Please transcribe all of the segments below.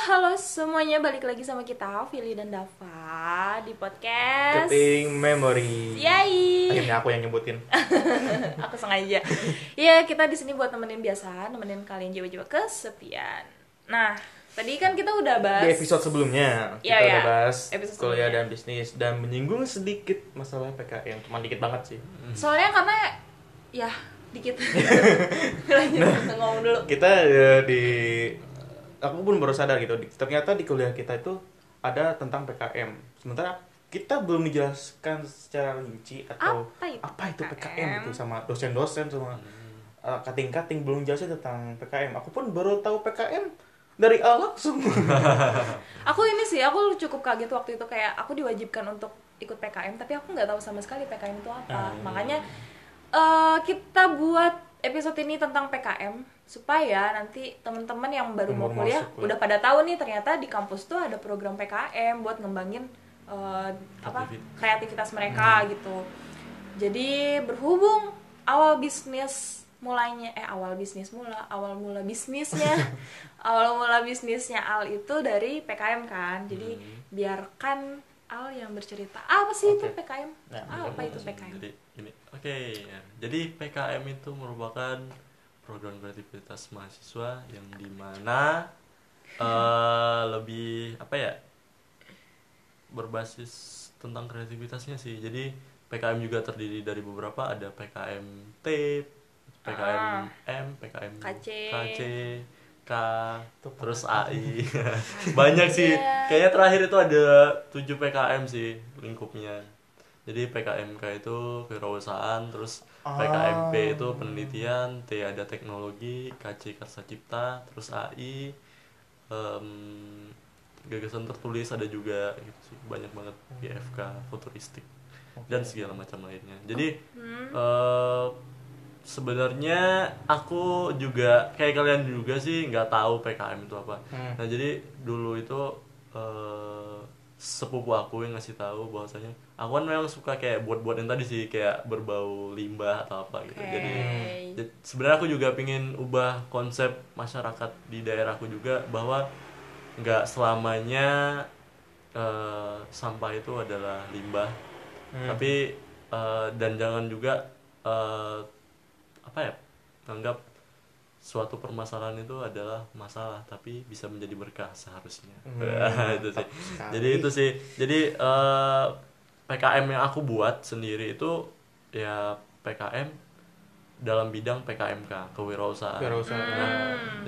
halo semuanya balik lagi sama kita Vili dan Dava di podcast Keting Memory. Yay. Akhirnya aku yang nyebutin. Aku sengaja. Iya, kita di sini buat nemenin biasa, nemenin kalian jiwa-jiwa kesepian. Nah, tadi kan kita udah bahas Di episode sebelumnya Iya, kita iya. udah bahas Episode kuliah sebelumnya. dan bisnis dan menyinggung sedikit masalah PKM, cuma dikit banget sih. Soalnya karena ya dikit. Lanjut kita ngomong dulu. Kita eh, di aku pun baru sadar gitu. Ternyata di kuliah kita itu ada tentang PKM. Sementara kita belum dijelaskan secara rinci atau Apa itu apa itu PKM PKM? itu sama dosen-dosen sama eh, kating-kating belum jelasin tentang PKM. Aku pun baru tahu PKM dari awal langsung. Aku ini sih, aku cukup kaget waktu itu kayak aku diwajibkan untuk ikut PKM, tapi aku nggak tahu sama sekali PKM itu apa. Hmm. Makanya eh, kita buat episode ini tentang PKM supaya nanti teman-teman yang baru mau kuliah masuk, ya. udah pada tahu nih ternyata di kampus tuh ada program PKM buat ngembangin eh, apa Kreativit- kreativitas mereka gitu. Jadi berhubung awal bisnis mulainya eh awal bisnis mula awal mula bisnisnya awal mula bisnisnya Al itu dari PKM kan jadi biarkan Al yang bercerita apa sih itu Oke. PKM Nah, apa itu PKM Jadi ini oke ya. Jadi PKM itu merupakan program kreativitas mahasiswa yang di mana eh lebih apa ya berbasis tentang kreativitasnya sih. Jadi PKM juga terdiri dari beberapa ada PKM T, PKM Ah. M, PKM KC. KC, K, terus AI. Banyak sih. Iya. Kayaknya terakhir itu ada 7 PKM sih lingkupnya. Jadi PKMK itu kewirausahaan, terus Ah. PKMP itu penelitian, T ada teknologi, KC karsa cipta, terus AI em, gagasan tertulis ada juga gitu sih. Banyak banget PFK, futuristik dan segala macam lainnya. Jadi eh, sebenarnya aku juga kayak kalian juga sih nggak tahu PKM itu apa. Hmm. Nah jadi dulu itu eh, sepupu aku yang ngasih tahu bahwasanya aku kan memang suka kayak buat-buat yang tadi sih kayak berbau limbah atau apa gitu. Jadi jadi sebenarnya aku juga pingin ubah konsep masyarakat di daerahku juga bahwa nggak selamanya eh, sampah itu adalah limbah Hmm. tapi eh, dan jangan juga eh, apa ya anggap suatu permasalahan itu adalah masalah tapi bisa menjadi berkah seharusnya Hmm, itu sih sekali. jadi itu sih jadi eh, PKM yang aku buat sendiri itu ya PKM dalam bidang PKMK kewirausahaan Kewirausahaan. Nah,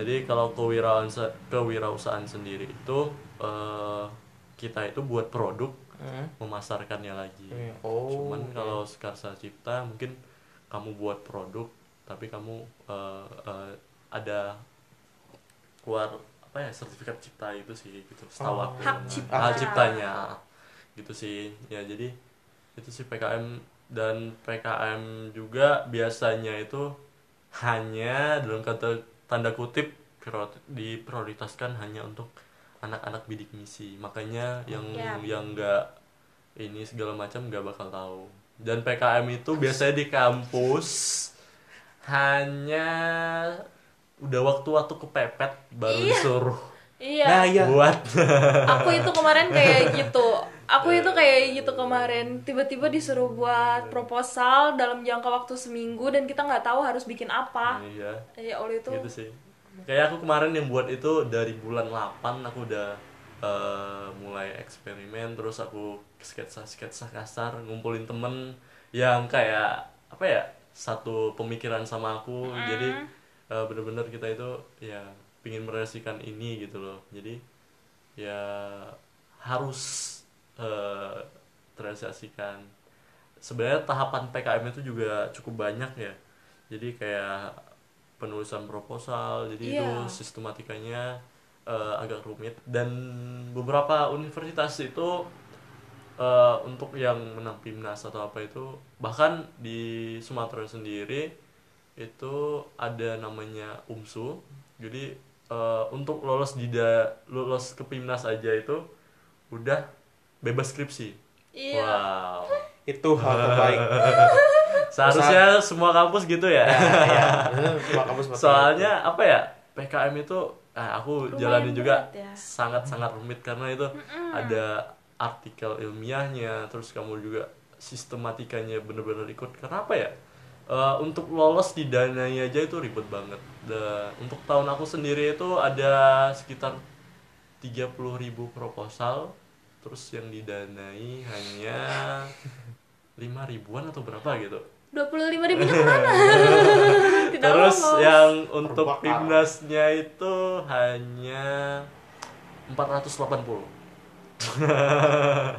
jadi kalau kewirausahaan kewirausahaan sendiri itu eh, kita itu buat produk Hmm. memasarkannya lagi. Iya. Oh, Cuman oke. kalau Skarsa Cipta mungkin kamu buat produk tapi kamu eh, eh, ada keluar apa ya sertifikat cipta itu sih gitu setahu Oh. aku. Hak cipta. hak ciptanya gitu sih ya jadi itu sih PKM dan PKM juga biasanya itu hanya dalam kata tanda kutip prior- diprioritaskan hanya untuk anak-anak bidik misi makanya yang Ya. yang enggak ini segala macam nggak bakal tahu dan PKM itu biasanya di kampus hanya udah waktu-waktu kepepet baru Iya. disuruh. Iya. Nah, iya. buat. Aku itu kemarin kayak gitu. Aku itu kayak gitu kemarin. Tiba-tiba disuruh buat proposal dalam jangka waktu seminggu dan kita nggak tahu harus bikin apa. Iya. Ya oleh itu gitu sih. Kayak aku kemarin yang buat itu dari bulan 8 aku udah eh, mulai eksperimen terus aku sketsa sketsa kasar ngumpulin temen yang kayak apa ya satu pemikiran sama aku. Jadi eh, bener-bener kita itu ya pingin merealisasikan ini gitu loh. Jadi ya harus eh, terrealisasikan. Sebenarnya tahapan PKM itu juga cukup banyak ya. Jadi kayak penulisan proposal jadi itu Iya. sistematikanya eh, agak rumit. Dan beberapa universitas itu eh, untuk yang menang PIMNAS atau apa itu bahkan di Sumatera sendiri itu ada namanya UMSU. Jadi eh, untuk lolos di da- lolos ke PIMNAS aja itu udah bebas skripsi. Iya. Wow. Itu hal terbaik. seharusnya semua kampus gitu ya? Ya, ya. Itu cuma kampus soalnya apa ya PKM itu ah, aku Lumayan jalani juga ya. sangat-sangat rumit karena itu ada artikel ilmiahnya terus kamu juga sistematikanya bener-bener ikut. Karena apa ya Eh, untuk lolos didanai aja itu ribet banget. Dan untuk tahun aku sendiri itu ada sekitar 30.000 proposal. Terus yang didanai hanya lima ribuan atau berapa gitu. dua puluh lima ribunya ke mana? Tidak terus lolos. yang untuk timnasnya itu hanya 480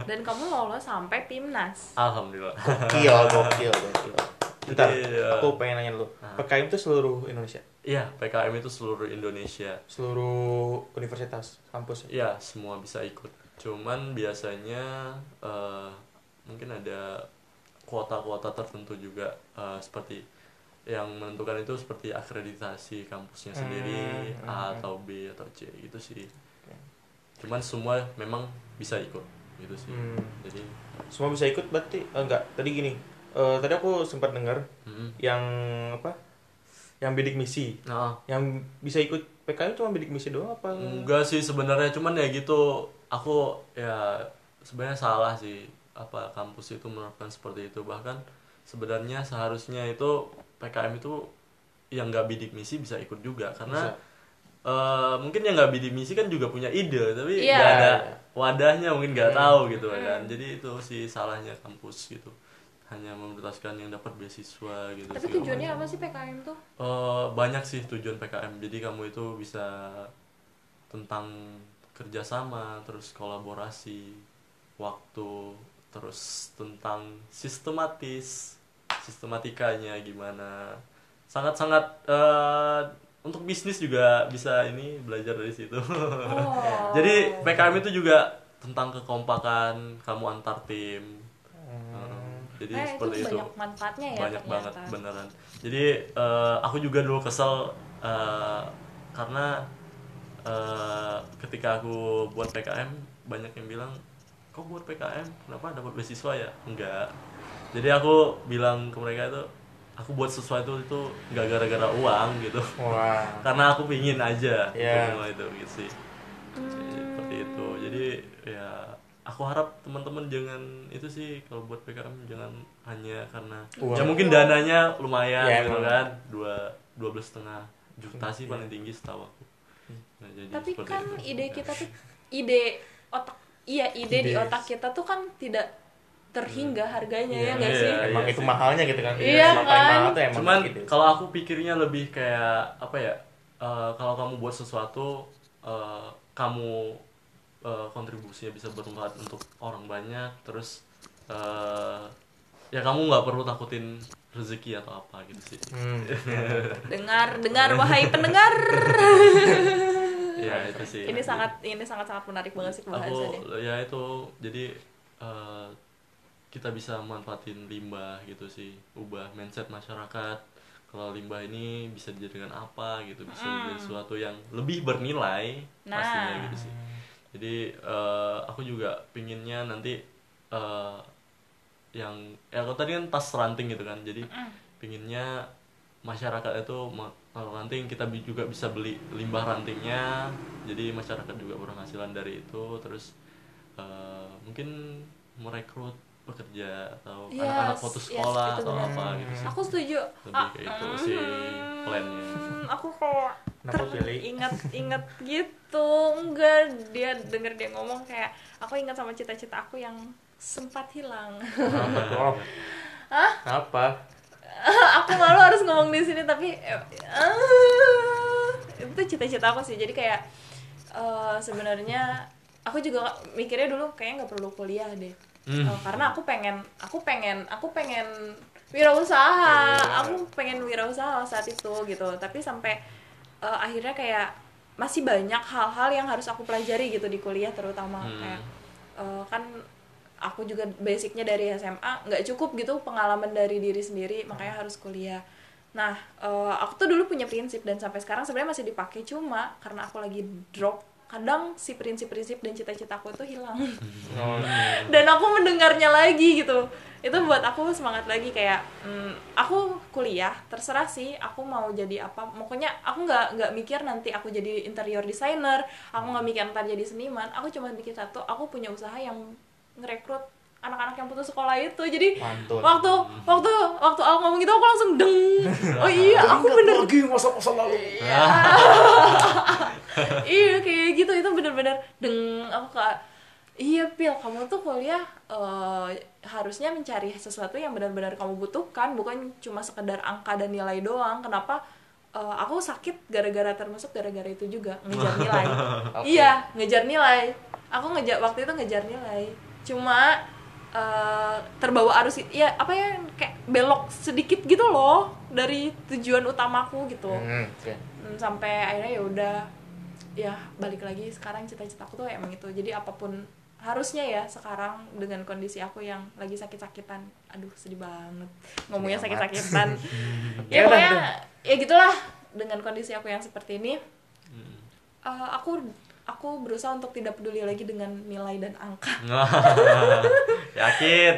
dan kamu lolos sampai timnas. Alhamdulillah. Gokil, gokil, gokil. Bentar, Jadi, ya. aku pengen nanya dulu. Nah. PKM itu seluruh Indonesia, Iya, PKM itu seluruh Indonesia. seluruh universitas, kampus. Iya, semua bisa ikut. Cuman biasanya eh, mungkin ada kuota-kuota tertentu juga eh, seperti yang menentukan itu seperti akreditasi kampusnya sendiri Hmm, A hmm, atau B atau C gitu sih. Cuman semua memang bisa ikut gitu sih. Hmm. Jadi Semua bisa ikut berarti? Eh, enggak, tadi gini. Eh, tadi aku sempat dengar mm, yang apa? Yang bidik misi. nah, Yang bisa ikut PKM cuma bidik misi doang apa? Enggak sih sebenarnya cuman ya gitu aku ya sebenarnya salah sih apa kampus itu menerapkan seperti itu bahkan sebenarnya seharusnya itu PKM itu yang nggak bidik misi bisa ikut juga karena Bisa. eh, mungkin yang nggak bidik misi kan juga punya ide tapi Iya. nggak ada Iya. wadahnya mungkin nggak Hmm. tahu gitu kan jadi itu sih salahnya kampus gitu hanya memprioritaskan yang dapat beasiswa gitu tapi tujuannya macam. apa sih PKM tuh Eh, banyak sih tujuan PKM. Jadi kamu itu bisa tentang kerjasama, terus kolaborasi, waktu, terus tentang sistematis, sistematikanya gimana. Sangat-sangat eh, untuk bisnis juga bisa ini belajar dari situ. oh. Jadi PKM itu juga tentang kekompakan kamu antar tim. Hmm. Jadi Eh, seperti itu itu. banyak manfaatnya ya banyak ternyata. banget beneran. Jadi eh, aku juga dulu kesel eh, karena eh, ketika aku buat PKM banyak yang bilang kok buat PKM kenapa dapat beasiswa ya? Enggak. Jadi aku bilang ke mereka itu aku buat sesuatu itu nggak gara-gara uang gitu. Wah. karena aku pingin aja Iya. mulai itu gitu sih. Seperti itu. Jadi ya aku harap teman-teman jangan itu sih kalau buat PKM jangan hanya karena Uang. ya mungkin dananya lumayan Ya, gitu kan dua dua belas setengah juta sih paling tinggi setahu aku Nah, jadi tapi kan itu. ide kita tuh ide otak iya ide di Ide. otak kita tuh kan tidak terhingga harganya ya Iya, nggak sih iya. Emang itu sih. mahalnya gitu kan? Iya paling kan? mahal tuh emang cuman gitu. kalau aku pikirnya lebih kayak apa ya eh, kalau kamu buat sesuatu eh, kamu eh, kontribusinya bisa bermanfaat untuk orang banyak terus eh, ya kamu nggak perlu takutin rezeki atau apa gitu sih. Hmm. dengar dengar wahai pendengar. Ya itu sih. Ini sangat ini sangat sangat menarik banget sih aku ya itu jadi eh, kita bisa manfaatin limbah gitu sih. Ubah mindset masyarakat. Kalau limbah ini bisa dijadikan apa gitu bisa menjadi sesuatu yang lebih bernilai Nah. pastinya gitu sih jadi eh, aku juga pinginnya nanti eh, yang ya kalau tadi kan tas ranting gitu kan. Jadi pinginnya masyarakat itu kalau ranting kita juga bisa beli limbah rantingnya. Jadi masyarakat juga berpenghasilan dari itu. Terus eh, mungkin merekrut pekerja atau Yes, anak-anak foto yes, sekolah itu atau benar. apa gitu sih aku setuju lebih kayak itu sih mm, plannya aku kok Kenapa pilih? ingat ingat gitu enggak dia denger dia ngomong kayak aku ingat sama cita-cita aku yang sempat hilang tuh? Om? Hah? Kenapa? aku malu harus ngomong di sini tapi eh, ah, itu cita-cita aku sih jadi kayak eh, sebenarnya aku juga mikirnya dulu kayaknya nggak perlu kuliah deh Hmm. Eh, karena aku pengen aku pengen aku pengen wirausaha Iya. aku pengen wirausaha saat itu gitu tapi sampai eh, akhirnya kayak masih banyak hal-hal yang harus aku pelajari gitu di kuliah terutama Hmm. kayak eh, kan aku juga basicnya dari SMA nggak cukup gitu pengalaman dari diri sendiri makanya harus kuliah nah eh, aku tuh dulu punya prinsip dan sampai sekarang sebenarnya masih dipakai cuma karena aku lagi drop kadang si prinsip-prinsip dan cita-citaku itu hilang. Oh, dan aku mendengarnya lagi gitu. Itu buat aku semangat lagi kayak hmm, aku kuliah terserah sih aku mau jadi apa. Pokoknya aku nggak nggak mikir nanti aku jadi interior designer aku nggak mikir ntar jadi seniman. Aku cuma mikir satu aku punya usaha yang ngerekrut anak-anak yang putus sekolah itu. Jadi Mantul. waktu waktu waktu aku ngomong gitu aku langsung deng. Oh iya aku bener. lagi masa-masa lalu. iya. Kayak gitu. Itu bener-bener deng. Aku kayak iya pil kamu tuh kuliah eh, harusnya mencari sesuatu yang benar-benar kamu butuhkan. Bukan cuma sekedar angka dan nilai doang. Kenapa Eh, aku sakit gara-gara termasuk gara-gara itu juga. Ngejar nilai. Oke. iya ngejar nilai. Aku ngejar waktu itu ngejar nilai. Cuma eh, terbawa arus ya apa ya kayak belok sedikit gitu loh dari tujuan utamaku gitu. Hmm, oke. Hmm, sampai akhirnya ya udah ya balik lagi sekarang cita-citaku tuh emang itu. Jadi apa pun harusnya ya sekarang dengan kondisi aku yang lagi sakit-sakitan aduh sedih banget. Ngomongnya sakit-sakitan. Ya ya pokoknya ya gitulah dengan kondisi aku yang seperti ini. Eh, aku aku berusaha untuk tidak peduli lagi dengan nilai dan angka Yakin.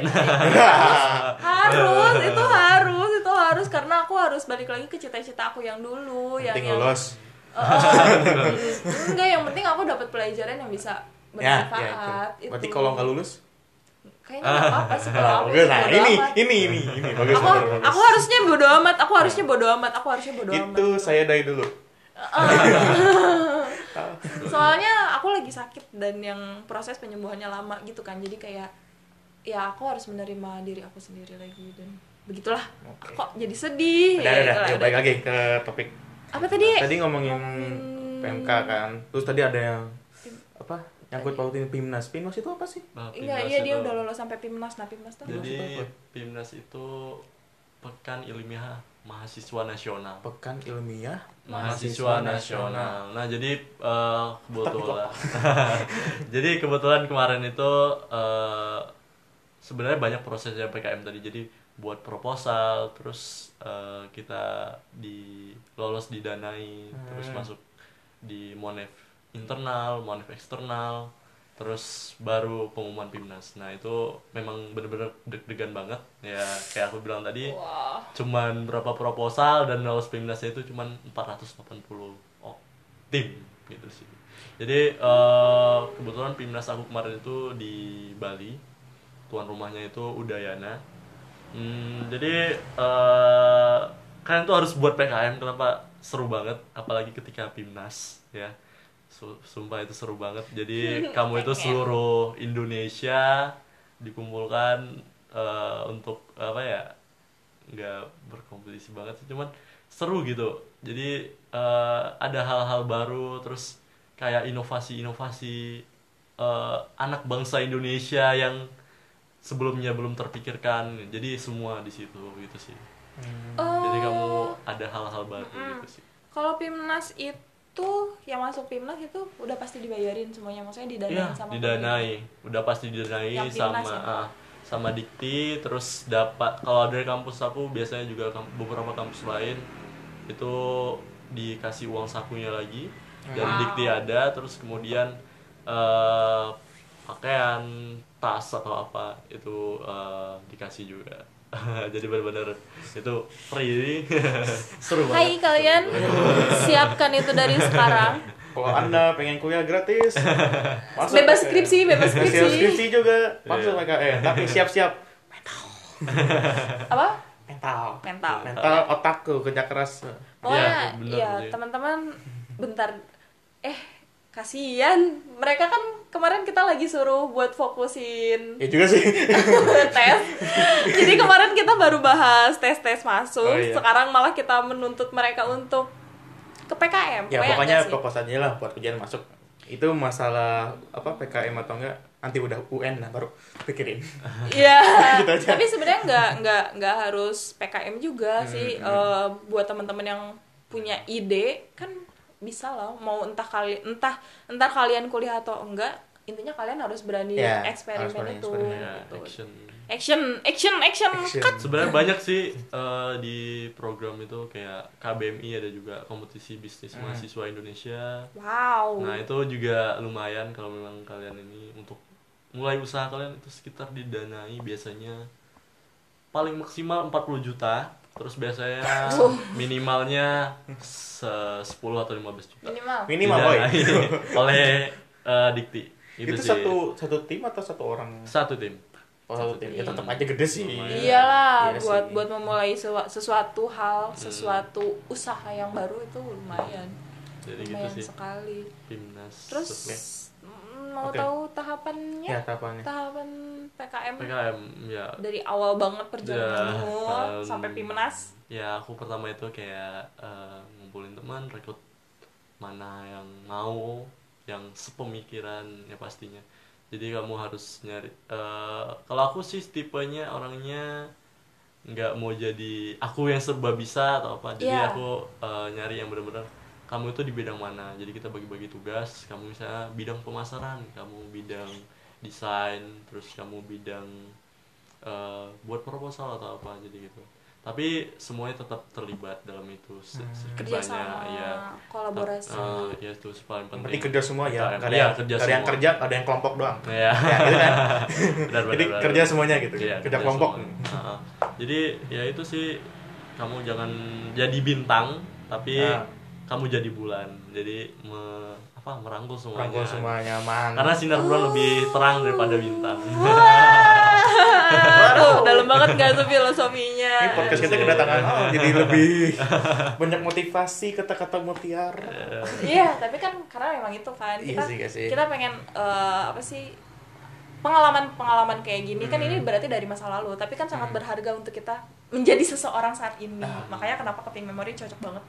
harus itu harus itu harus karena aku harus balik lagi ke cita-cita aku yang dulu yang Penting yang lolos. Eh, enggak yang penting aku dapat pelajaran yang bisa Ya, bermanfaat ya itu. itu. Berarti kalau nggak lulus? kayaknya nggak apa-apa sih kalau aku Bagus. Nah, ini, amat. ini, ini, ini. Bagus, aku bagus, bagus. aku harusnya bodo amat aku harusnya bodo amat aku harusnya bodo amat Itu saya dari dulu. soalnya aku lagi sakit dan yang proses penyembuhannya lama gitu kan jadi kayak ya aku harus menerima diri aku sendiri lagi dan begitulah Oke. kok jadi sedih Udah, Ya, udah, itulah, udah. Balik lagi ke topik. apa tadi Tadi ngomongin Ngomongin- PMK kan. Terus tadi ada yang apa? Nyangkut pautin Pimnas. Pimnas itu apa sih? Nah, Enggak, Pimnas iya dia udah lolos sampai Pimnas. Nah, Pimnas tuh Jadi-? Pimnas itu Pekan Ilmiah Mahasiswa Nasional. Pekan Ilmiah Mahasiswa Nasional. Nah, jadi eh, kebetulan Jadi kebetulan kemarin itu eh, sebenarnya banyak prosesnya PKM tadi. Jadi buat proposal, terus eh, kita di lolos didanai, terus Hmm. masuk di Monef internal, Monef eksternal, terus baru pengumuman Pimnas. Nah, itu memang bener-bener deg-degan banget. Ya, kayak aku bilang tadi, wah. cuman berapa proposal dan lolos Pimnasnya itu cuman 480 oh, tim gitu sih. Jadi eh, kebetulan Pimnas aku kemarin itu di Bali. Tuan rumahnya itu Udayana. Hmm, jadi eh kalian tuh harus buat PKM kenapa seru banget apalagi ketika Pimnas ya. Su- Sumpah itu seru banget. Jadi kamu itu seluruh Indonesia dikumpulkan eh, untuk apa ya? nggak berkompetisi banget sih cuman seru gitu jadi eh, ada hal-hal baru terus kayak inovasi-inovasi eh, anak bangsa Indonesia yang sebelumnya belum terpikirkan jadi semua di situ gitu sih Oh. jadi kamu ada hal-hal baru gitu sih Kalau Pimnas itu yang masuk Pimnas itu udah pasti dibayarin semuanya maksudnya didanain Iya, sama didanai. Udah pasti didanai Yang sama ya? ah, sama Dikti terus dapat kalau dari kampus aku biasanya juga beberapa kampus lain itu dikasih uang sakunya lagi dari Wow. Dikti ada terus kemudian eh, pakaian tas atau apa itu eh, dikasih juga jadi benar-benar itu free seru Hai banget kalian, siapkan itu dari sekarang. Kalau anda pengen kuliah gratis, masuk Bebas skripsi, bebas skripsi. skripsi juga masuk Iya. PKN. Tapi siap-siap Apa? mental. Mental. Mental otakku kerja keras. Pokoknya Iya, ya bener. teman-teman bentar eh kasihan mereka kan kemarin kita lagi suruh buat fokusin Ya juga sih. tes jadi kemarin kita baru bahas tes tes masuk Oh, iya. sekarang malah kita menuntut mereka untuk ke PKM ya pokoknya fokus aja lah buat ujian masuk. Itu masalah apa PKM atau enggak nanti udah UN nah baru pikirin. Iya, Gitu aja. tapi sebenarnya nggak nggak nggak harus PKM juga Hmm, sih. hmm. Eh, buat teman-teman yang punya ide kan bisa loh. Mau entah kali entah entar kalian kuliah atau enggak, intinya kalian harus berani Ya, eksperimen harus berani itu eksperimen. ya gitu. action action action action Action. cut sebenarnya banyak sih eh, di program itu kayak KBMI ada juga kompetisi bisnis Hmm. mahasiswa Indonesia wow nah itu juga lumayan kalau memang kalian ini untuk mulai usaha kalian itu sekitar didanai biasanya paling maksimal 40 juta terus biasanya minimalnya se 10 atau 15 juta minimal Minimal boy. Didanai oleh eh, Dikti Itu, sih. satu satu tim atau satu orang? satu tim Oh, satu tim. Ya tetap aja gede sih. Lumayan. iyalah Iya buat sih. buat memulai sewa- sesuatu hal Hmm. sesuatu usaha yang baru itu lumayan jadi gitu lumayan sih sekali timnas terus Oke. mm, mau Oke. tahu tahapannya Ya, tahapannya. tahapan PKM PKM ya. Dari awal banget perjalananmu Ya, um, sampai Pimnas. Ya aku pertama itu kayak eh, ngumpulin teman rekrut mana yang mau yang sepemikiran ya pastinya. Jadi kamu harus nyari eh, kalau aku sih tipenya orangnya nggak mau jadi aku yang serba bisa atau apa. Jadi Iya. aku eh, nyari yang benar-benar kamu itu di bidang mana. Jadi kita bagi-bagi tugas kamu misalnya bidang pemasaran kamu bidang desain terus kamu bidang eh, buat proposal atau apa jadi gitu tapi semuanya tetap terlibat dalam itu se- Hmm. ya kolaborasi Eh, ya itu paling penting Berarti kerja semua ya. Ada Iya, yang, kerja ada yang semua. kerja, ada yang kelompok doang. ya Ya, gitu kan. benar, Jadi benar, kerja benar. semuanya gitu. Iya, kerja kelompok. Heeh. jadi ya itu sih kamu jangan jadi bintang tapi Ah. kamu jadi bulan jadi me- apa merangkul semuanya Rangkul semuanya man. karena sinar bulan lebih terang daripada bintang Aduh, dalam banget gak tuh filosofinya Ini podcast kita kedatangan oh, jadi lebih banyak motivasi kata-kata mutiara. Iya, tapi kan karena memang itu kan Iya kita iya sih. kita pengen eh, apa sih pengalaman-pengalaman kayak gini kan Hmm. ini berarti dari masa lalu, tapi kan sangat berharga untuk kita menjadi seseorang saat ini. Ah. Makanya kenapa Keping Memory cocok banget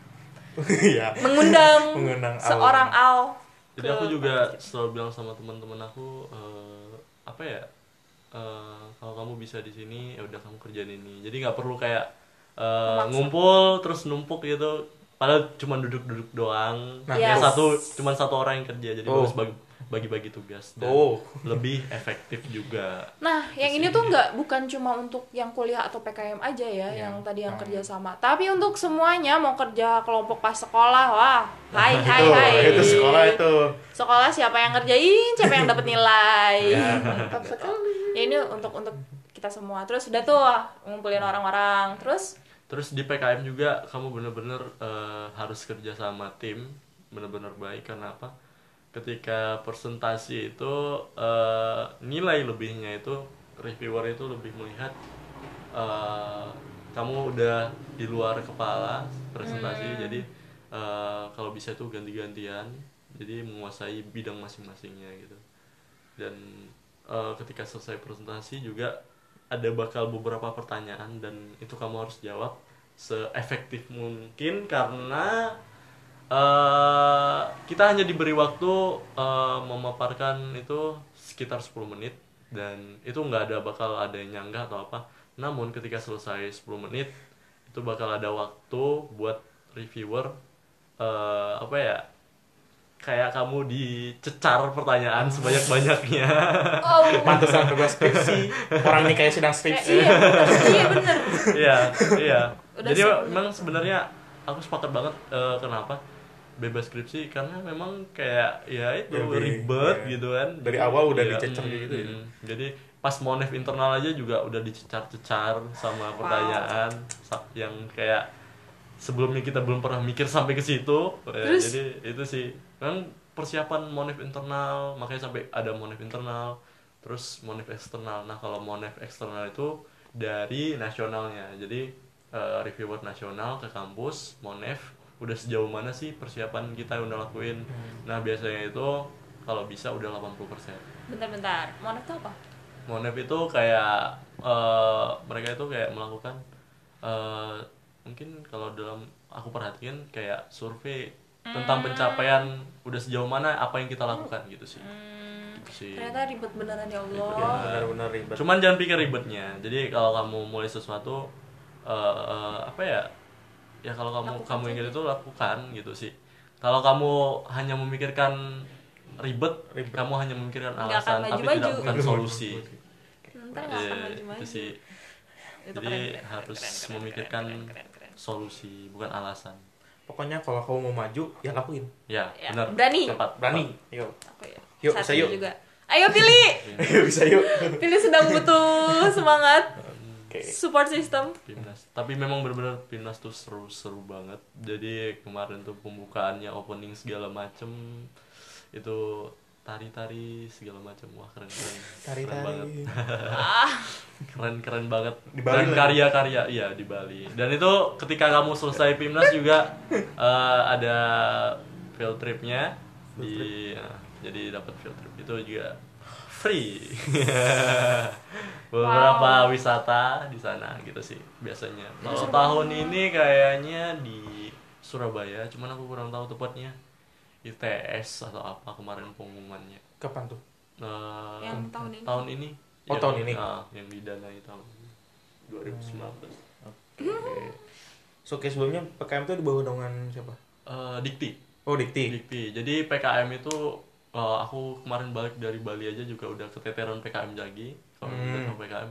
Iya. mengundang, Mengundang Al. seorang Al. Jadi aku juga selalu bilang sama teman-teman aku eh, apa ya eh, kalau kamu bisa di sini ya udah kamu kerjain ini jadi nggak perlu kayak eh, Memaksa. ngumpul terus numpuk gitu padahal cuma duduk-duduk doang Nah, Yes. satu cuma satu orang yang kerja jadi Oh. harus bagi bagi-bagi tugas dan Oh. lebih efektif juga Nah, yang ini tuh nggak bukan cuma untuk yang kuliah atau PKM aja ya, Iya. yang tadi yang Hmm. kerja sama, tapi untuk semuanya mau kerja kelompok pas sekolah, wah, hai hai itu, hai. itu sekolah itu. Sekolah siapa yang ngerjain, siapa yang dapat nilai. Ya, mantap sekali. ya ini untuk untuk kita semua. Terus udah tuh ngumpulin orang-orang. Terus terus di PKM juga kamu bener-bener eh, harus kerja sama tim bener-bener baik karena apa ketika presentasi itu eh, nilai lebihnya itu reviewer itu lebih melihat eh, kamu udah di luar kepala presentasi jadi eh, kalau bisa tuh ganti-gantian jadi menguasai bidang masing-masingnya gitu. Dan eh, ketika selesai presentasi juga ada bakal beberapa pertanyaan dan itu kamu harus jawab seefektif mungkin karena eh, kita hanya diberi waktu eh, memaparkan itu sekitar 10 menit. Dan itu nggak ada bakal ada yang nyanggah atau apa. Namun ketika selesai 10 menit itu bakal ada waktu buat reviewer eh, apa ya kayak kamu dicecar pertanyaan sebanyak-banyaknya. Oh, Pantesan tugas skripsi. Orang ini kayak sedang skripsi. iya bener, iya bener. iya iya. Udah jadi memang sebenarnya aku sepakat banget eh, kenapa bebas skripsi karena memang kayak ya itu Lebih, ribet iya. gitu kan Dari awal udah Iya, dicecer mm, gitu ya. mm. jadi pas monef internal aja juga udah dicecar-cecar sama pertanyaan sa- yang kayak sebelumnya kita belum pernah mikir sampai ke situ Ya, Terus? jadi itu sih memang persiapan monef internal makanya sampai ada monef internal terus monef eksternal nah kalau monef eksternal itu dari nasionalnya jadi eh, reviewer nasional ke kampus monef udah sejauh mana sih persiapan kita yang udah lakuin nah biasanya itu kalau bisa udah 80% Bentar-bentar, Monef itu apa? Monep itu kayak eh, mereka itu kayak melakukan eh, mungkin kalau dalam aku perhatikan kayak survei tentang pencapaian udah sejauh mana apa yang kita lakukan gitu sih. Hmm, Gitu sih. ternyata ribet beneran ya Allah. Ya, benar-benar ribet. Cuman jangan pikir ribetnya. Jadi kalau kamu mulai sesuatu eh, eh, apa ya? Ya kalau kamu Lakukan kamu ingin itu lakukan gitu sih. Kalau kamu hanya memikirkan ribet, Ribet. kamu hanya memikirkan alasan tapi tidak bukan solusi ntar akan Iya, maju-maju itu sih Itu jadi keren, keren, harus keren, keren, memikirkan keren, keren, keren. solusi bukan alasan Pokoknya kalau kamu mau maju, ya lakuin. ya, Ya, benar berani. tepat Berani. Yuk. Aku ya. Yuk, bisa yuk. juga ayo pilih Ayo bisa yuk. pilih sedang butuh semangat Oke. support system Pimnas. Tapi memang benar-benar Pimnas tuh seru-seru banget. Jadi kemarin tuh pembukaannya, opening segala macem itu tari-tari segala macam wah keren keren keren banget Tari-tari. ah keren keren banget Di Bali dan lagi. karya-karya iya di Bali dan itu ketika kamu selesai Pimnas juga eh, ada field tripnya di ya, jadi dapat field trip itu juga free beberapa wisata di sana gitu sih biasanya kalau tahun ini kayaknya di Surabaya cuman aku kurang tahu tepatnya ITS atau apa kemarin pengumumannya Kapan tuh? Eh, Yang tahun ini. tahun ini Oh, Yang- tahun ini. ah, yang didanai tahun ini 2019 Oke. So, oke sebelumnya PKM itu di bawah naungan siapa? Eh, Dikti Oh, Dikti. Dikti jadi PKM itu eh, aku kemarin balik dari Bali aja juga udah keteteran PKM lagi kalau Hmm. PKM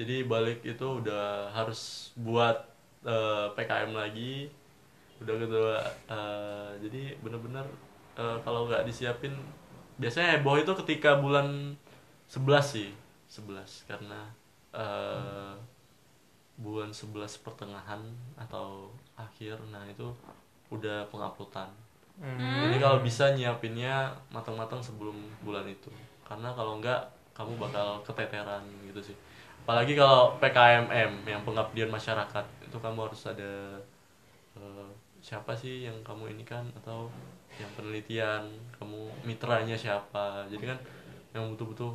jadi balik itu udah harus buat eh, PKM lagi. Udah gitu eh, jadi bener-bener eh, kalau nggak disiapin biasanya heboh itu ketika bulan 11 sih 11 karena eh, bulan 11 pertengahan atau akhir nah itu udah penguploadan Hmm. jadi kalau bisa nyiapinnya matang-matang sebelum bulan itu. Karena kalau enggak kamu bakal keteteran gitu sih. Apalagi kalau PKMM yang pengabdian masyarakat itu kamu harus ada eh, siapa sih yang kamu ini kan? Atau yang penelitian kamu mitranya siapa? Jadi kan yang butuh-butuh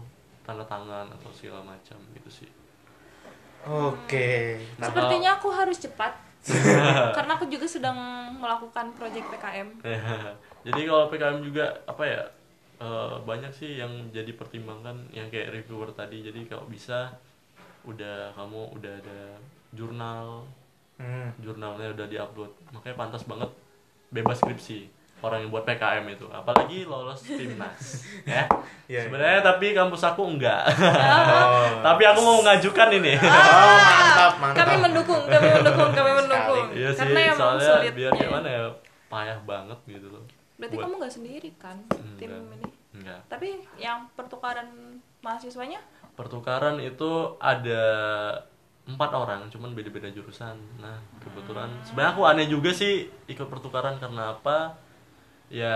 tanda tangan atau segala macam gitu sih. Oke. Nah, sepertinya aku harus cepat karena aku juga sedang melakukan proyek PKM jadi kalau PKM juga apa ya eh, banyak sih yang jadi pertimbangan yang kayak reviewer tadi. Jadi kalau bisa udah kamu udah ada jurnal. Hmm. jurnalnya udah diupload. Makanya pantas banget bebas skripsi orang yang buat PKM itu. Apalagi lolos timnas ya. Iya. sebenarnya tapi kampus aku enggak. Oh. tapi aku mau mengajukan ini. Oh, mantap, mantap. kami mendukung kami mendukung kami mendukung. Iya sih karena emang soalnya sulit. biar gimana ya payah banget gitu loh. Berarti Buat- kamu nggak sendiri kan tim Enggak. ini? enggak. Tapi yang pertukaran mahasiswanya? Pertukaran itu ada empat orang cuman beda-beda jurusan. Nah kebetulan sebenarnya aku aneh juga sih ikut pertukaran karena apa ya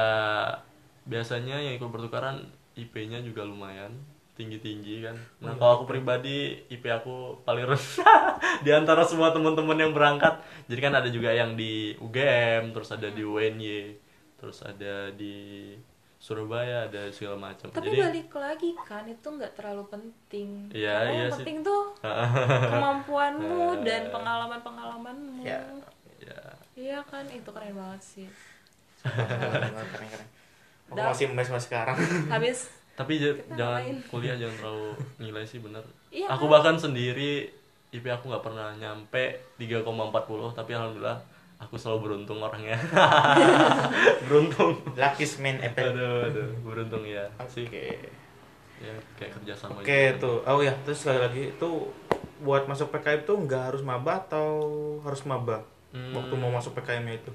biasanya yang ikut pertukaran IP-nya juga lumayan tinggi-tinggi kan. Nah kalau aku pribadi IP aku paling rendah di antara semua teman-teman yang berangkat. Jadi kan ada juga yang di UGM terus ada di UNY terus ada di Surabaya ada segala macam. Tapi jadi balik lagi kan itu nggak terlalu penting. Iya, Karena iya yang sih. penting tuh kemampuanmu dan pengalaman pengalamanmu Ya. ya iya kan itu keren banget sih keren keren keren. Aku masih mes mas sekarang. habis tapi jangan kuliah jangan terlalu nilai sih bener Iya, aku kan? bahkan sendiri IP aku nggak pernah nyampe 3,40 tapi alhamdulillah aku selalu beruntung orangnya beruntung Lucky man apple. aduh aduh beruntung ya Oke. sih ya kayak kerja sama Oke tuh. Oh ya, terus sekali lagi itu buat masuk PKM tuh nggak harus maba atau harus maba? Hmm. Waktu mau masuk PKM itu.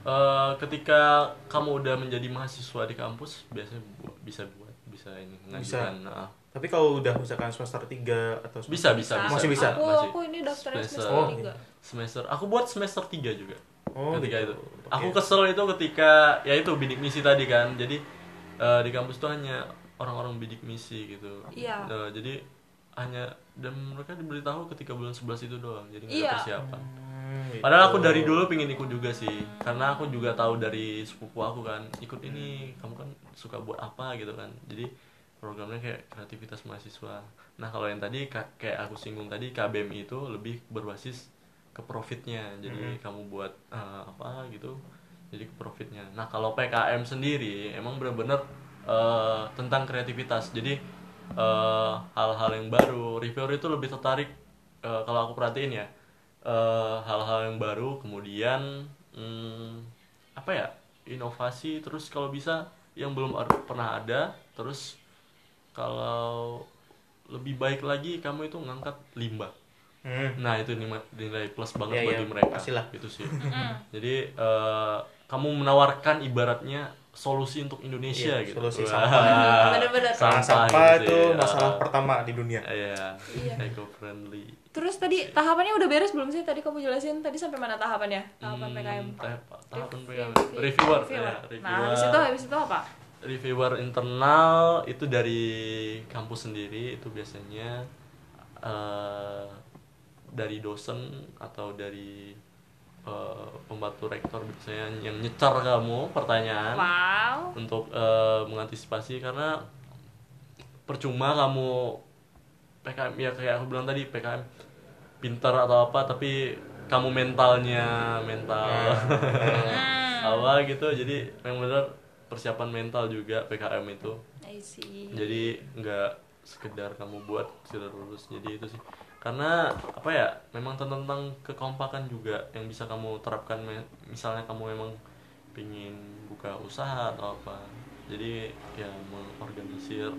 Eh, ketika kamu udah menjadi mahasiswa di kampus biasanya bu- bisa buat bisa ini ngajukan nah, Tapi kalau udah misalkan semester 3 atau semester bisa bisa bisa Masih bisa? aku Masih. aku ini daftarnya Semester- semester Oh. tiga semester aku buat semester 3 juga Oh, ketika gitu. itu Oke. aku kesel itu ketika ya itu bidik misi tadi kan jadi eh, di kampus tuh hanya orang-orang bidik misi gitu Iya. Eh, jadi hanya dan mereka diberitahu ketika bulan 11 itu doang jadi nggak Iya. ada persiapan Hmm, gitu. Padahal aku dari dulu pengen ikut juga sih, karena aku juga tahu dari sepupu aku kan, ikut ini kamu kan suka buat apa? gitu kan, jadi programnya kayak kreativitas mahasiswa. Nah kalau yang tadi ka- kayak aku singgung tadi KBM itu lebih berbasis ke profitnya, jadi kamu buat eh, apa gitu, jadi ke profitnya. Nah kalau PKM sendiri emang bener-bener eh, tentang kreativitas, jadi eh, hal-hal yang baru, reviewer itu lebih tertarik eh, kalau aku perhatiin ya eh, hal-hal yang baru kemudian hmm, apa ya inovasi terus kalau bisa yang belum ar- pernah ada terus kalau lebih baik lagi kamu itu ngangkat limbah Hmm. nah itu nilai, nilai plus banget Iya, bagi iya, mereka pastilah. gitu sih jadi eh, kamu menawarkan ibaratnya solusi untuk Indonesia Iya, gitu solusi sampah. Sampah sampah gitu itu sih. masalah Ah. pertama di dunia. Iya, Iya. eco friendly. Terus tadi tahapannya udah beres belum sih? Tadi kamu jelasin tadi sampai mana tahapannya? Tahapan PKM. tahapan Review- PKM. Reviewer. reviewer. ya, Nah, reviewer. habis itu habis itu apa? reviewer internal itu dari kampus sendiri itu biasanya eh, dari dosen atau dari eh, pembantu rektor biasanya yang nyecar kamu pertanyaan Wow. untuk eh, mengantisipasi karena percuma kamu PKM ya kayak aku bilang tadi PKM pintar atau apa tapi kamu mentalnya mental. Apa gitu jadi memang benar persiapan mental juga PKM itu. I see. jadi nggak sekedar kamu buat sekedar lulus jadi itu sih. Karena apa ya memang tentang kekompakan juga yang bisa kamu terapkan misalnya kamu memang pingin buka usaha atau apa jadi ya mengorganisir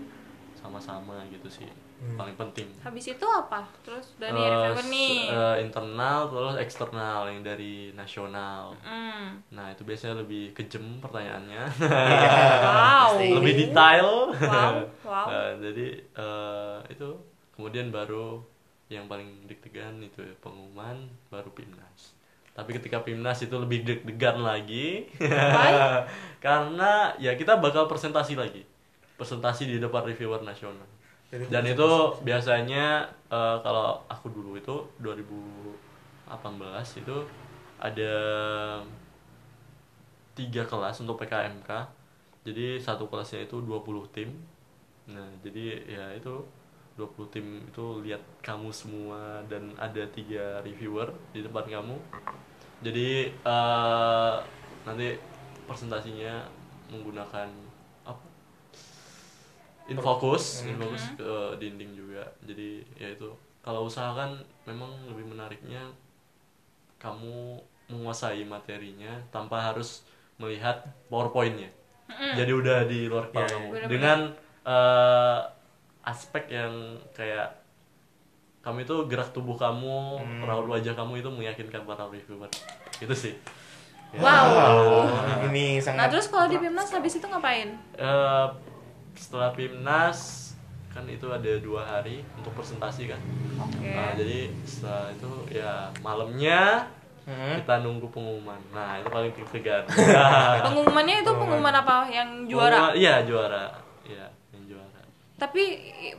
sama-sama gitu sih paling penting. Habis itu apa? Terus dari reviewer nih. eh, internal terus eksternal yang dari nasional. Hmm. nah itu biasanya lebih kejem pertanyaannya. Wow. lebih detail. Wow, wow. Nah, jadi eh, itu kemudian baru yang paling deg-degan itu ya, pengumuman baru Pimnas. Tapi ketika Pimnas itu lebih deg-degan lagi karena ya kita bakal presentasi lagi. Presentasi di depan reviewer nasional dan itu biasanya eh, kalau aku dulu itu 2018 itu ada tiga kelas untuk PKMK jadi satu kelasnya itu 20 tim. Nah jadi ya itu 20 tim itu lihat kamu semua dan ada tiga reviewer di depan kamu. Jadi eh, nanti presentasinya menggunakan infokus infokus ke dinding juga. Jadi ya itu. Kalau usaha kan memang lebih menariknya kamu menguasai materinya tanpa harus melihat powerpointnya. Jadi udah di luar kepala iya. kamu Bener-bener. dengan eh, aspek yang kayak kamu itu gerak tubuh kamu raut wajah kamu itu meyakinkan para reviewer. Itu sih. Wow. Oh, ini Nah, sangat terus kalau di Pimnas habis itu ngapain? Eh, setelah Pimnas kan itu ada dua hari untuk presentasi kan Oke. Nah, jadi setelah itu ya malamnya Hmm. kita nunggu pengumuman nah itu paling deg-degan Pengumumannya itu pengumuman apa? Yang juara? Pengumuman- iya juara iya yang juara Tapi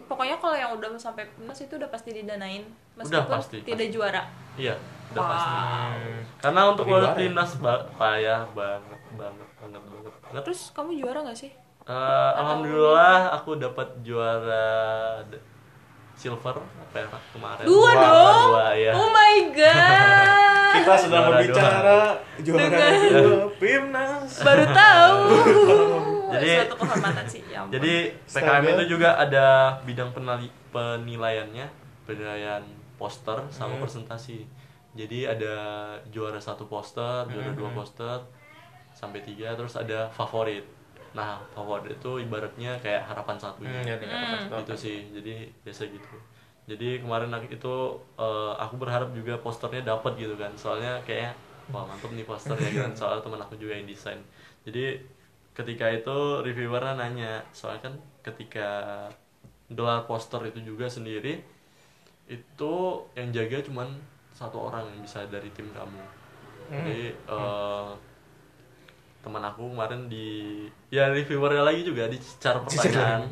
pokoknya kalau yang udah sampai Pimnas itu udah pasti didanain meskipun Udah, pasti, tidak juara. iya udah Wow. pasti Hmm. karena untuk Lebih lolos ya? timnas ba- payah banget banget banget banget, banget. Terus kamu juara nggak sih? Eh, alhamdulillah aku dapat juara silver perak kemarin Dua Wah, dong. dua ya Oh my god. kita sedang Juara berbicara juara Dengan- dua Pimnas. Baru tahu. Jadi- suatu kehormatan sih. Ya ampun. Jadi PKM itu juga ada bidang penali- penilaiannya, penilaian poster sama presentasi. Jadi ada juara satu poster, juara dua poster, sampai tiga, terus ada favorit. Nah favorit itu ibaratnya kayak harapan satunya. Hmm, ya, ya, ya. Gitu sih. Jadi biasa gitu. Jadi kemarin aku- itu eh, aku berharap juga posternya dapat gitu kan. Soalnya kayak wah mantep nih posternya gitu kan. Soalnya teman aku juga yang desain. Jadi ketika itu reviewernya nanya, soalnya kan ketika gelar poster itu juga sendiri itu yang jaga cuman satu orang yang bisa dari tim kamu. Jadi eh, teman aku kemarin di ya reviewernya lagi juga dicar pertanyaan.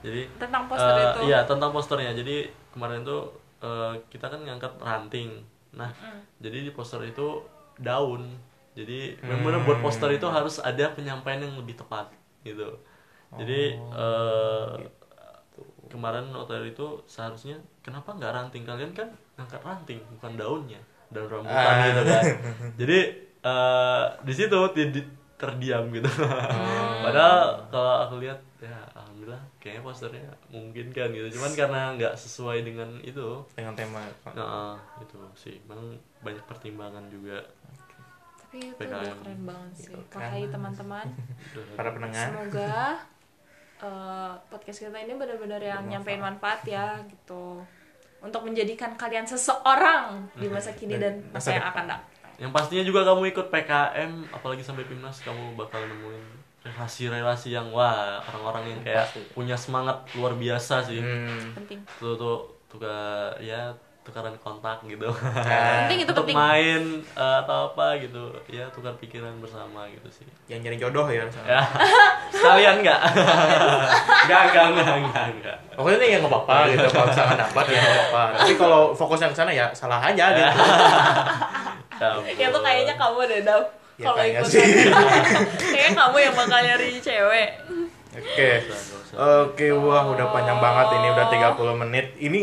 Jadi Tentang poster eh, itu. Iya tentang posternya. Jadi kemarin tuh eh, kita kan ngangkat ranting. Nah jadi di poster itu daun. Jadi memang buat poster itu harus ada penyampaian yang lebih tepat gitu. Jadi eh, kemarin hotel itu seharusnya kenapa nggak ranting kalian kan ngangkat ranting bukan daunnya daun rambutan Ah. gitu kan jadi eh, di situ terdiam gitu. Padahal kalau aku lihat ya alhamdulillah kayaknya posternya mungkin kan gitu. Cuman karena nggak sesuai dengan itu. Dengan tema nah itu sih. Memang banyak pertimbangan juga. Tapi itu udah PKM. keren banget sih. Gitu, makanya keren. teman-teman. Para pendengar. Semoga eh, podcast kita ini benar-benar yang nyampein manfaat ya gitu. Untuk menjadikan kalian seseorang di masa kini dan masa yang akan datang yang pastinya juga kamu ikut PKM apalagi sampai Pimnas kamu bakal nemuin relasi-relasi yang wah orang-orang yang kayak punya semangat luar biasa sih. Hmm. penting. Tuh tuh tukar ya tukaran kontak gitu. Penting itu untuk penting. main eh, atau apa gitu. Ya tukar pikiran bersama gitu sih. Yang nyari jodoh ya ya. Sekalian nggak? Nggak nggak nggak nggak nggak. Pokoknya ini ya nggak apa-apa gitu kalau misalkan dapat ya nggak apa-apa. Tapi kalau fokusnya ke sana ya salah aja gitu. ya. Tuh kayaknya kamu deh Dav Ya, kalau kayaknya ikut sih. kayaknya kamu yang bakal nyari cewek. Oke. Usah. Oke, wah udah panjang banget ini udah 30 menit. Ini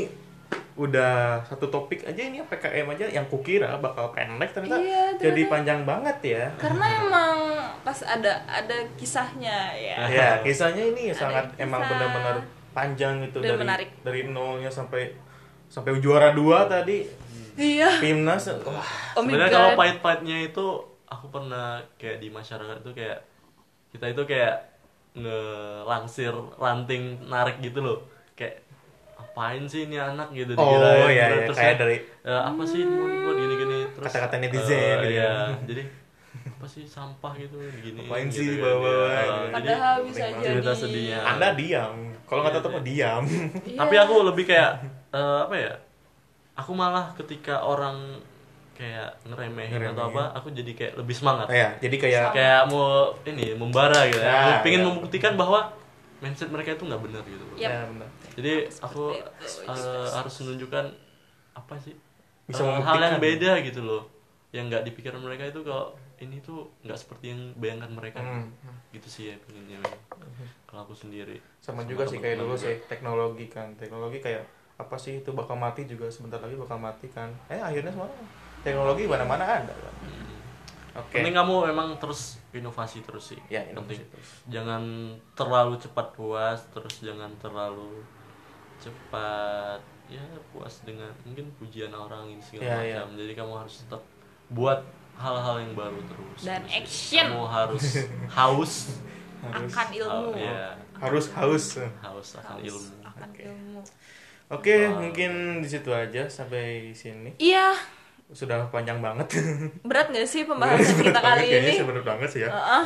udah satu topik aja ini PKM aja yang kukira bakal pendek ternyata Iya, jadi ternyata. panjang banget ya. karena emang pas ada ada kisahnya ya Ya, kisahnya ini Ada sangat kisah. emang benar-benar panjang gitu Dan dari menarik. dari nolnya sampai sampai juara dua tadi iya Pimnas. Wah, oh sebenarnya kalau pahit-pahitnya itu aku pernah kayak di masyarakat itu kayak kita itu kayak ngelangsir ranting narik gitu loh kayak apain sih ini anak gitu Oh, dikirain. iya, Terus- iya. terus Kayak ya, dari- eh, apa sih mau buat gini-gini terus Kata-kata netizen eh, gitu iya. ya. jadi apa sih sampah gitu gini Apain gitu sih bawa-bawa ya. gitu. Eh, jadi padahal bisa jadi cerita sedihnya. Anda diam. Kalau nggak Iya, tetap iya. diam. Tapi aku lebih kayak eh, apa ya aku malah ketika orang kayak ngeremehin, atau Ngeremehin. apa aku jadi kayak lebih semangat ya, jadi kayak kayak mau ini membara gitu ya, Ya, pengen ya. membuktikan bahwa mindset mereka itu nggak benar gitu Yap. ya benar. Jadi aku eh, harus menunjukkan apa sih Bisa eh, hal yang beda gitu loh. Yang nggak dipikiran mereka itu kalau ini tuh nggak seperti yang bayangkan mereka. Hmm. gitu sih ya pengennya kalau aku sendiri. Sama juga sih kayak dulu sih teknologi kan. Teknologi kayak apa sih itu bakal mati juga sebentar lagi bakal mati kan. Eh akhirnya semua teknologi mana-mana ada kan. Hmm. oke. Penting kamu memang terus inovasi terus sih. Ya penting. inovasi terus. jangan terlalu cepat puas terus jangan terlalu cepat ya puas dengan mungkin pujian orang ini segala Ya, ya. macam. Jadi kamu harus tetap buat hal-hal yang baru terus. Dan Terus action. kamu harus haus. Harus. Akan ilmu. Oh, ya. Harus haus. Haus akan Haus ilmu. akan Oke. ilmu. Oke Wow. mungkin di situ aja sampai sini. Iya. Sudah panjang banget. Berat gak sih pembahasan kita kali Kayaknya ini? sebenarnya banget sih ya. Heeh.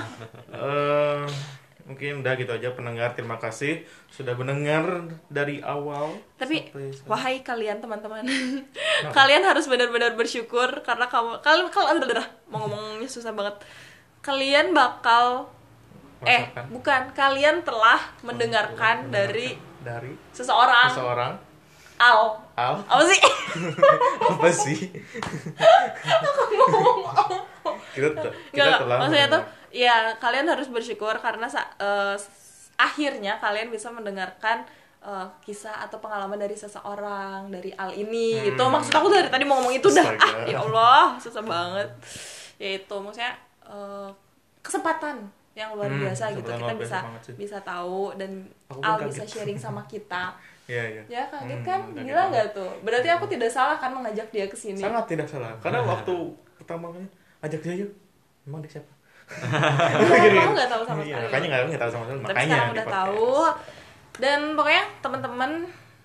Eh, mungkin udah gitu aja pendengar terima kasih sudah mendengar dari awal tapi sampai wahai kalian teman-teman. Kalian harus benar-benar bersyukur karena kamu kalian kalau udah mau ngomongnya susah banget. Kalian bakal eh Merasakan. bukan kalian telah mendengarkan dari dari seseorang. seseorang. Al. Al. Apa sih? Apa sih? Te- Nggak, kita telah maksudnya tuh ya kalian harus bersyukur karena s- akhirnya kalian bisa mendengarkan eh, kisah atau pengalaman dari seseorang dari al ini gitu. Maksud aku dari tadi mau ngomong itu dah. Hmm. Astaga. ah ya allah susah banget. Ya itu maksudnya eh, kesempatan yang luar Hmm, biasa gitu. Kita bisa bisa tahu dan Aku al kaget. bisa sharing sama kita. Iya, iya. ya kaget Hmm, kan? gila nggak tuh? Berarti aku tidak salah kan mengajak dia ke sini. Sangat tidak salah. Karena waktu pertama kali ajak dia yuk emang dia siapa? Kamu nggak tahu sama Iya, sekali. makanya nggak nggak tahu sama sekali. Tapi makanya sekarang udah podcast. tahu. Dan pokoknya teman-teman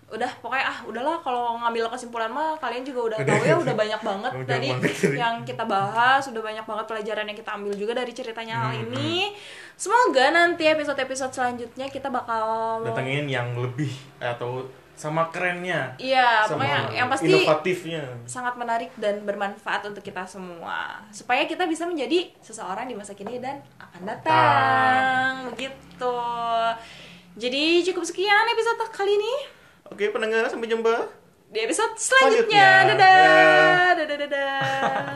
udah pokoknya ah udahlah kalau ngambil kesimpulan mah kalian juga udah tahu ya udah banyak banget Udah tadi banget yang kita bahas udah banyak banget pelajaran yang kita ambil juga dari ceritanya hal Hmm, ini. semoga nanti episode-episode selanjutnya kita bakal datengin yang lebih atau sama kerennya. Iya sama pokoknya yang pasti inovatifnya. sangat menarik dan bermanfaat untuk kita semua. Supaya kita bisa menjadi seseorang di masa kini dan akan datang. Begitu. Jadi cukup sekian episode kali ini. Oke pendengar sampai jumpa di episode selanjutnya, Selanjutnya. dadah. Dadah dadah, dadah.